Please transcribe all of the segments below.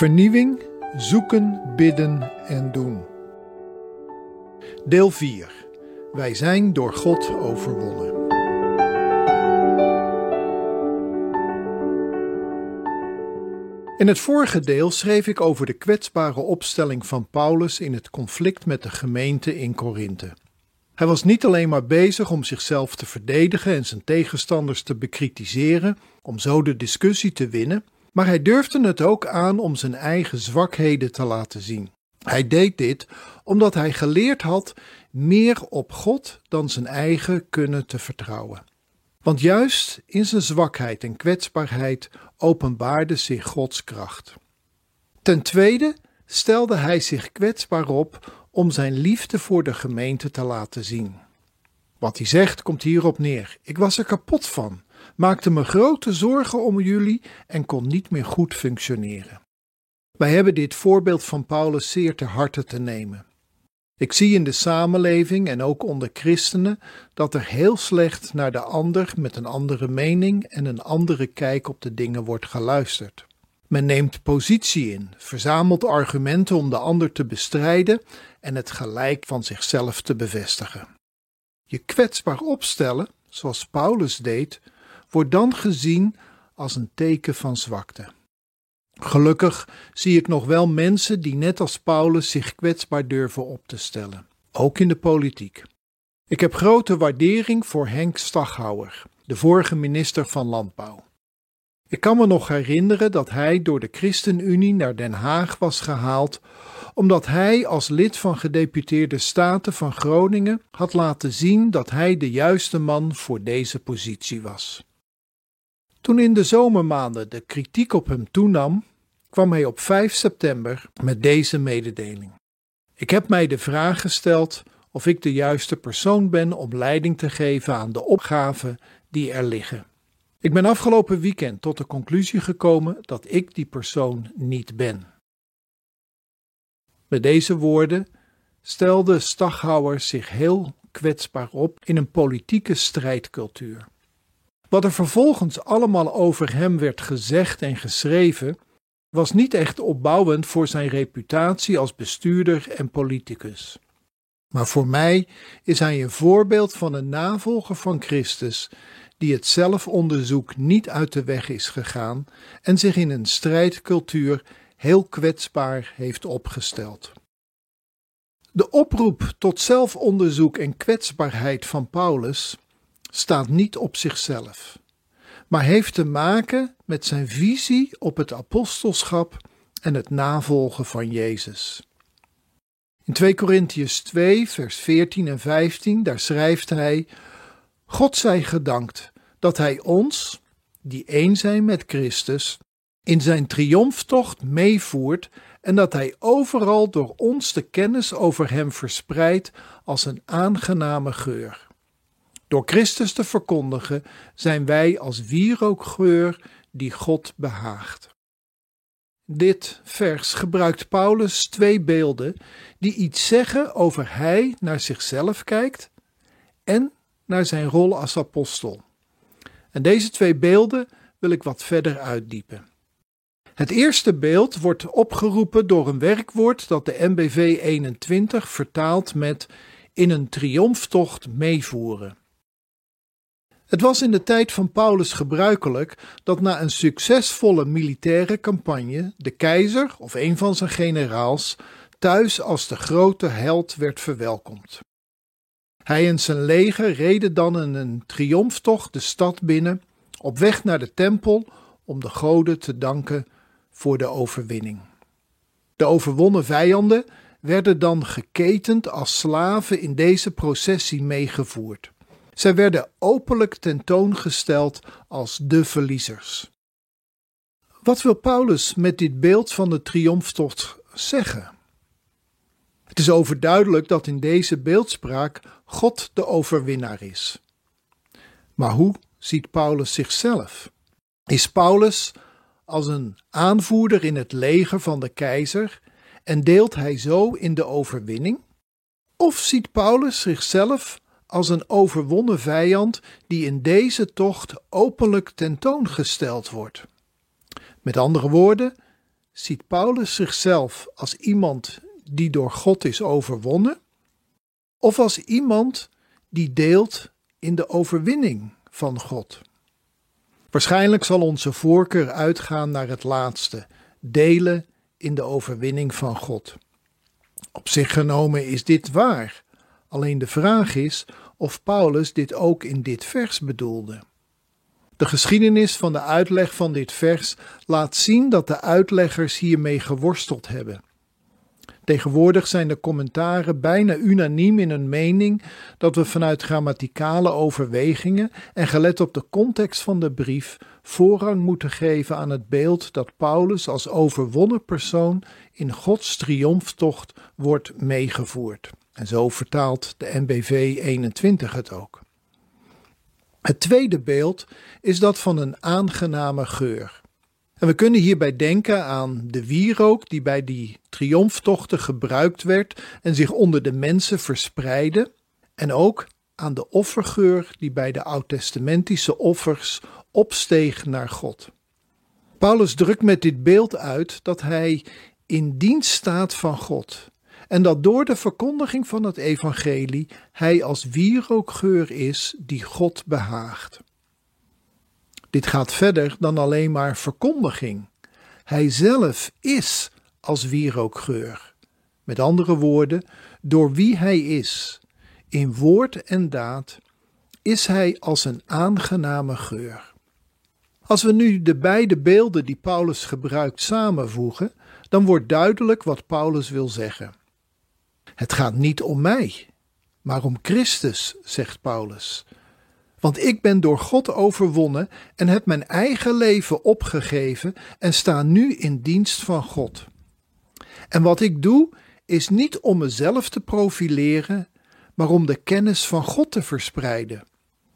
Vernieuwing, zoeken, bidden en doen. Deel 4. Wij zijn door God overwonnen. In het vorige deel schreef ik over de kwetsbare opstelling van Paulus in het conflict met de gemeente in Korinthe. Hij was niet alleen maar bezig om zichzelf te verdedigen en zijn tegenstanders te bekritiseren, om zo de discussie te winnen, maar hij durfde het ook aan om zijn eigen zwakheden te laten zien. Hij deed dit omdat hij geleerd had meer op God dan zijn eigen kunnen te vertrouwen. Want juist in zijn zwakheid en kwetsbaarheid openbaarde zich Gods kracht. Ten tweede stelde hij zich kwetsbaar op om zijn liefde voor de gemeente te laten zien. Wat hij zegt komt hierop neer: Ik was er kapot van maakte me grote zorgen om jullie en kon niet meer goed functioneren. Wij hebben dit voorbeeld van Paulus zeer ter harte te nemen. Ik zie in de samenleving en ook onder christenen dat er heel slecht naar de ander met een andere mening en een andere kijk op de dingen wordt geluisterd. Men neemt positie in, verzamelt argumenten om de ander te bestrijden en het gelijk van zichzelf te bevestigen. Je kwetsbaar opstellen, zoals Paulus deed, wordt dan gezien als een teken van zwakte. Gelukkig zie ik nog wel mensen die net als Paulus zich kwetsbaar durven op te stellen, ook in de politiek. Ik heb grote waardering voor Henk Staghouwer, de vorige minister van Landbouw. Ik kan me nog herinneren dat hij door de ChristenUnie naar Den Haag was gehaald omdat hij als lid van gedeputeerde staten van Groningen had laten zien dat hij de juiste man voor deze positie was. Toen in de zomermaanden de kritiek op hem toenam, kwam hij op 5 september met deze mededeling. Ik heb mij de vraag gesteld of ik de juiste persoon ben om leiding te geven aan de opgaven die er liggen. Ik ben afgelopen weekend tot de conclusie gekomen dat ik die persoon niet ben. Met deze woorden stelde Staghouwer zich heel kwetsbaar op in een politieke strijdcultuur. Wat er vervolgens allemaal over hem werd gezegd en geschreven, was niet echt opbouwend voor zijn reputatie als bestuurder en politicus. Maar voor mij is hij een voorbeeld van een navolger van Christus, die het zelfonderzoek niet uit de weg is gegaan en zich in een strijdcultuur heel kwetsbaar heeft opgesteld. De oproep tot zelfonderzoek en kwetsbaarheid van Paulus staat niet op zichzelf, maar heeft te maken met zijn visie op het apostelschap en het navolgen van Jezus. In 2 Korintiërs 2, vers 14 en 15, daar schrijft hij: God zij gedankt dat Hij ons, die één zijn met Christus, in zijn triomftocht meevoert en dat Hij overal door ons de kennis over Hem verspreidt als een aangename geur. Door Christus te verkondigen zijn wij als wierookgeur die God behaagt. Dit vers gebruikt Paulus twee beelden die iets zeggen over hij naar zichzelf kijkt en naar zijn rol als apostel. En deze twee beelden wil ik wat verder uitdiepen. Het eerste beeld wordt opgeroepen door een werkwoord dat de MBV 21 vertaalt met in een triomftocht meevoeren. Het was in de tijd van Paulus gebruikelijk dat na een succesvolle militaire campagne de keizer of een van zijn generaals thuis als de grote held werd verwelkomd. Hij en zijn leger reden dan in een triomftocht de stad binnen, op weg naar de tempel om de goden te danken voor de overwinning. De overwonnen vijanden werden dan geketend als slaven in deze processie meegevoerd. Zij werden openlijk tentoongesteld als de verliezers. Wat wil Paulus met dit beeld van de triomftocht zeggen? Het is overduidelijk dat in deze beeldspraak God de overwinnaar is. Maar hoe ziet Paulus zichzelf? Is Paulus als een aanvoerder in het leger van de keizer en deelt hij zo in de overwinning? Of ziet Paulus zichzelf als een overwonnen vijand die in deze tocht openlijk tentoongesteld wordt. Met andere woorden, ziet Paulus zichzelf als iemand die door God is overwonnen, of als iemand die deelt in de overwinning van God? Waarschijnlijk zal onze voorkeur uitgaan naar het laatste: delen in de overwinning van God. Op zich genomen is dit waar. Alleen de vraag is of Paulus dit ook in dit vers bedoelde. De geschiedenis van de uitleg van dit vers laat zien dat de uitleggers hiermee geworsteld hebben. Tegenwoordig zijn de commentaren bijna unaniem in hun mening dat we vanuit grammaticale overwegingen en gelet op de context van de brief voorrang moeten geven aan het beeld dat Paulus als overwonnen persoon in Gods triomftocht wordt meegevoerd. En zo vertaalt de NBV 21 het ook. Het tweede beeld is dat van een aangename geur. En we kunnen hierbij denken aan de wierook die bij die triomftochten gebruikt werd en zich onder de mensen verspreidde, en ook aan de offergeur die bij de oud-testamentische offers opsteeg naar God. Paulus drukt met dit beeld uit dat hij in dienst staat van God en dat door de verkondiging van het evangelie hij als wierookgeur is die God behaagt. Dit gaat verder dan alleen maar verkondiging. Hij zelf is als wierookgeur. Met andere woorden, door wie hij is, in woord en daad, is hij als een aangename geur. Als we nu de beide beelden die Paulus gebruikt samenvoegen, dan wordt duidelijk wat Paulus wil zeggen. Het gaat niet om mij, maar om Christus, zegt Paulus. Want ik ben door God overwonnen en heb mijn eigen leven opgegeven en sta nu in dienst van God. En wat ik doe, is niet om mezelf te profileren, maar om de kennis van God te verspreiden.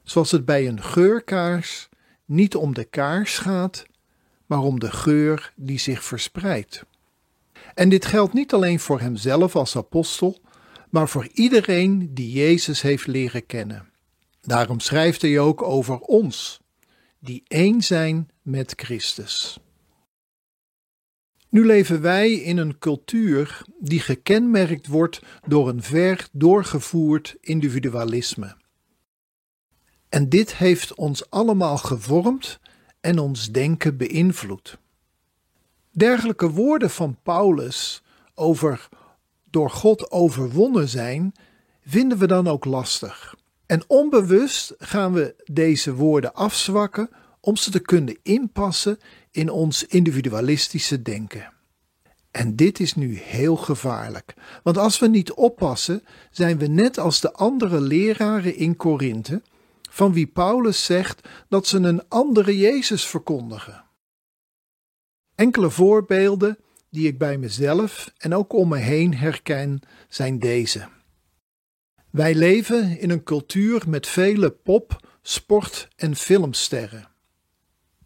Zoals het bij een geurkaars niet om de kaars gaat, maar om de geur die zich verspreidt. En dit geldt niet alleen voor hemzelf als apostel, maar voor iedereen die Jezus heeft leren kennen. Daarom schrijft hij ook over ons, die één zijn met Christus. Nu leven wij in een cultuur die gekenmerkt wordt door een ver doorgevoerd individualisme. En dit heeft ons allemaal gevormd en ons denken beïnvloed. Dergelijke woorden van Paulus over door God overwonnen zijn, vinden we dan ook lastig. En onbewust gaan we deze woorden afzwakken om ze te kunnen inpassen in ons individualistische denken. En dit is nu heel gevaarlijk, want als we niet oppassen, zijn we net als de andere leraren in Korinthe, van wie Paulus zegt dat ze een andere Jezus verkondigen. Enkele voorbeelden die ik bij mezelf en ook om me heen herken, zijn deze. Wij leven in een cultuur met vele pop, sport en filmsterren.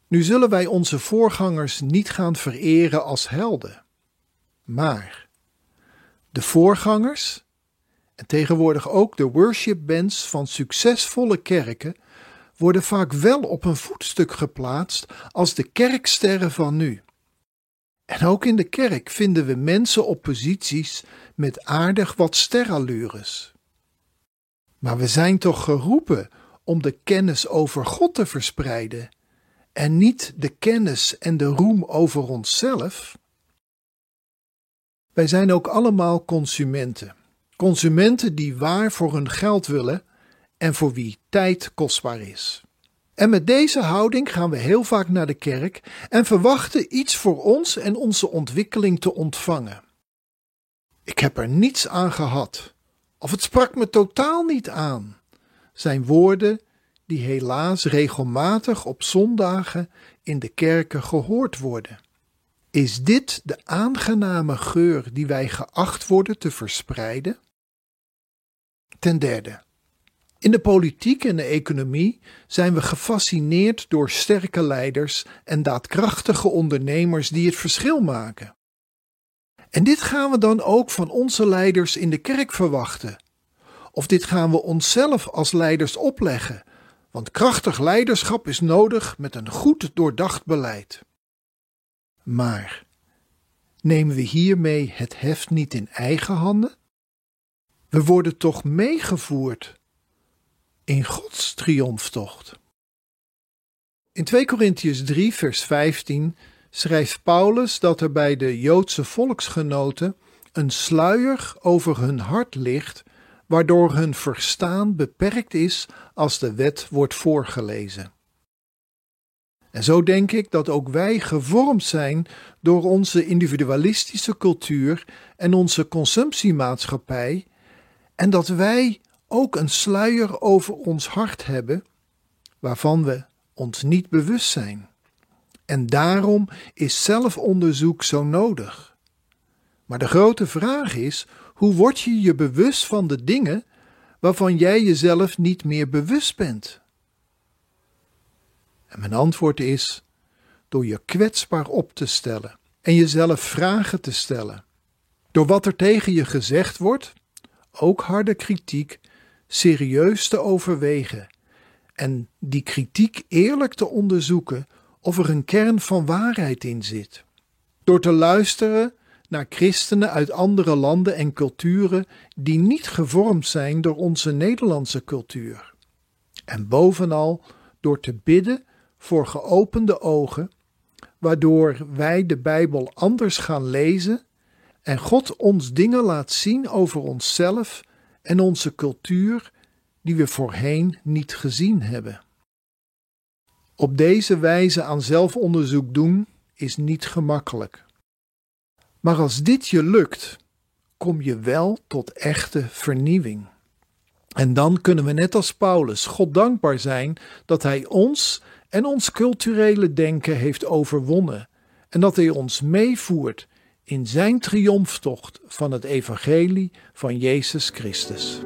Nu zullen wij onze voorgangers niet gaan vereren als helden. Maar de voorgangers en tegenwoordig ook de worshipbands van succesvolle kerken worden vaak wel op een voetstuk geplaatst als de kerksterren van nu. En ook in de kerk vinden we mensen op posities met aardig wat sterallures. Maar we zijn toch geroepen om de kennis over God te verspreiden en niet de kennis en de roem over onszelf? Wij zijn ook allemaal consumenten. Consumenten die waar voor hun geld willen en voor wie tijd kostbaar is. En met deze houding gaan we heel vaak naar de kerk en verwachten iets voor ons en onze ontwikkeling te ontvangen. Ik heb er niets aan gehad, of het sprak me totaal niet aan, zijn woorden die helaas regelmatig op zondagen in de kerken gehoord worden. Is dit de aangename geur die wij geacht worden te verspreiden? Ten derde, in de politiek en de economie zijn we gefascineerd door sterke leiders en daadkrachtige ondernemers die het verschil maken. En dit gaan we dan ook van onze leiders in de kerk verwachten. Of dit gaan we onszelf als leiders opleggen, want krachtig leiderschap is nodig met een goed doordacht beleid. Maar Nemen we hiermee het heft niet in eigen handen? We worden toch meegevoerd in Gods triomftocht. In 2 Korintiërs 3, vers 15 schrijft Paulus dat er bij de Joodse volksgenoten een sluier over hun hart ligt, waardoor hun verstaan beperkt is als de wet wordt voorgelezen. En zo denk ik dat ook wij gevormd zijn door onze individualistische cultuur en onze consumptiemaatschappij, en dat wij ook een sluier over ons hart hebben, waarvan we ons niet bewust zijn. En daarom is zelfonderzoek zo nodig. Maar de grote vraag is: hoe word je je bewust van de dingen waarvan jij jezelf niet meer bewust bent? En mijn antwoord is: door je kwetsbaar op te stellen en jezelf vragen te stellen. Door wat er tegen je gezegd wordt, ook harde kritiek, serieus te overwegen en die kritiek eerlijk te onderzoeken of er een kern van waarheid in zit. Door te luisteren naar christenen uit andere landen en culturen die niet gevormd zijn door onze Nederlandse cultuur. En bovenal door te bidden voor geopende ogen, waardoor wij de Bijbel anders gaan lezen en God ons dingen laat zien over onszelf en onze cultuur die we voorheen niet gezien hebben. Op deze wijze aan zelfonderzoek doen is niet gemakkelijk. Maar als dit je lukt, kom je wel tot echte vernieuwing. En dan kunnen we net als Paulus God dankbaar zijn dat Hij ons en ons culturele denken heeft overwonnen en dat Hij ons meevoert in Zijn triomftocht van het Evangelie van Jezus Christus.